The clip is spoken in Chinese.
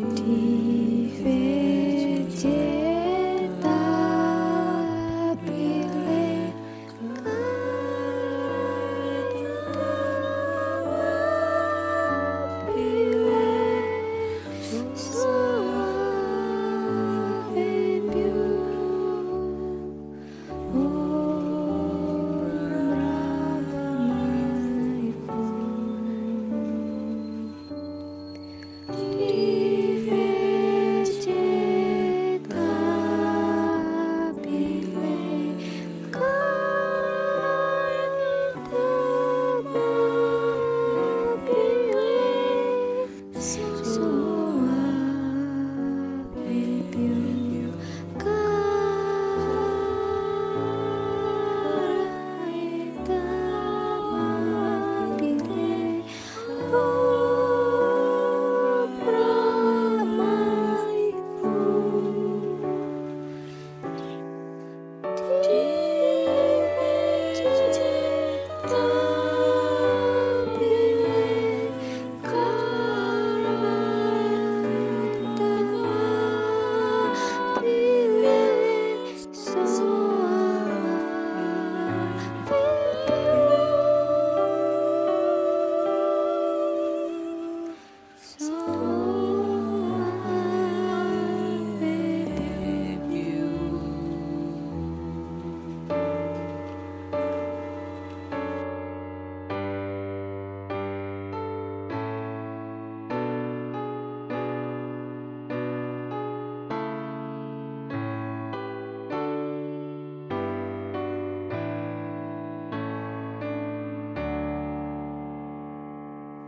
地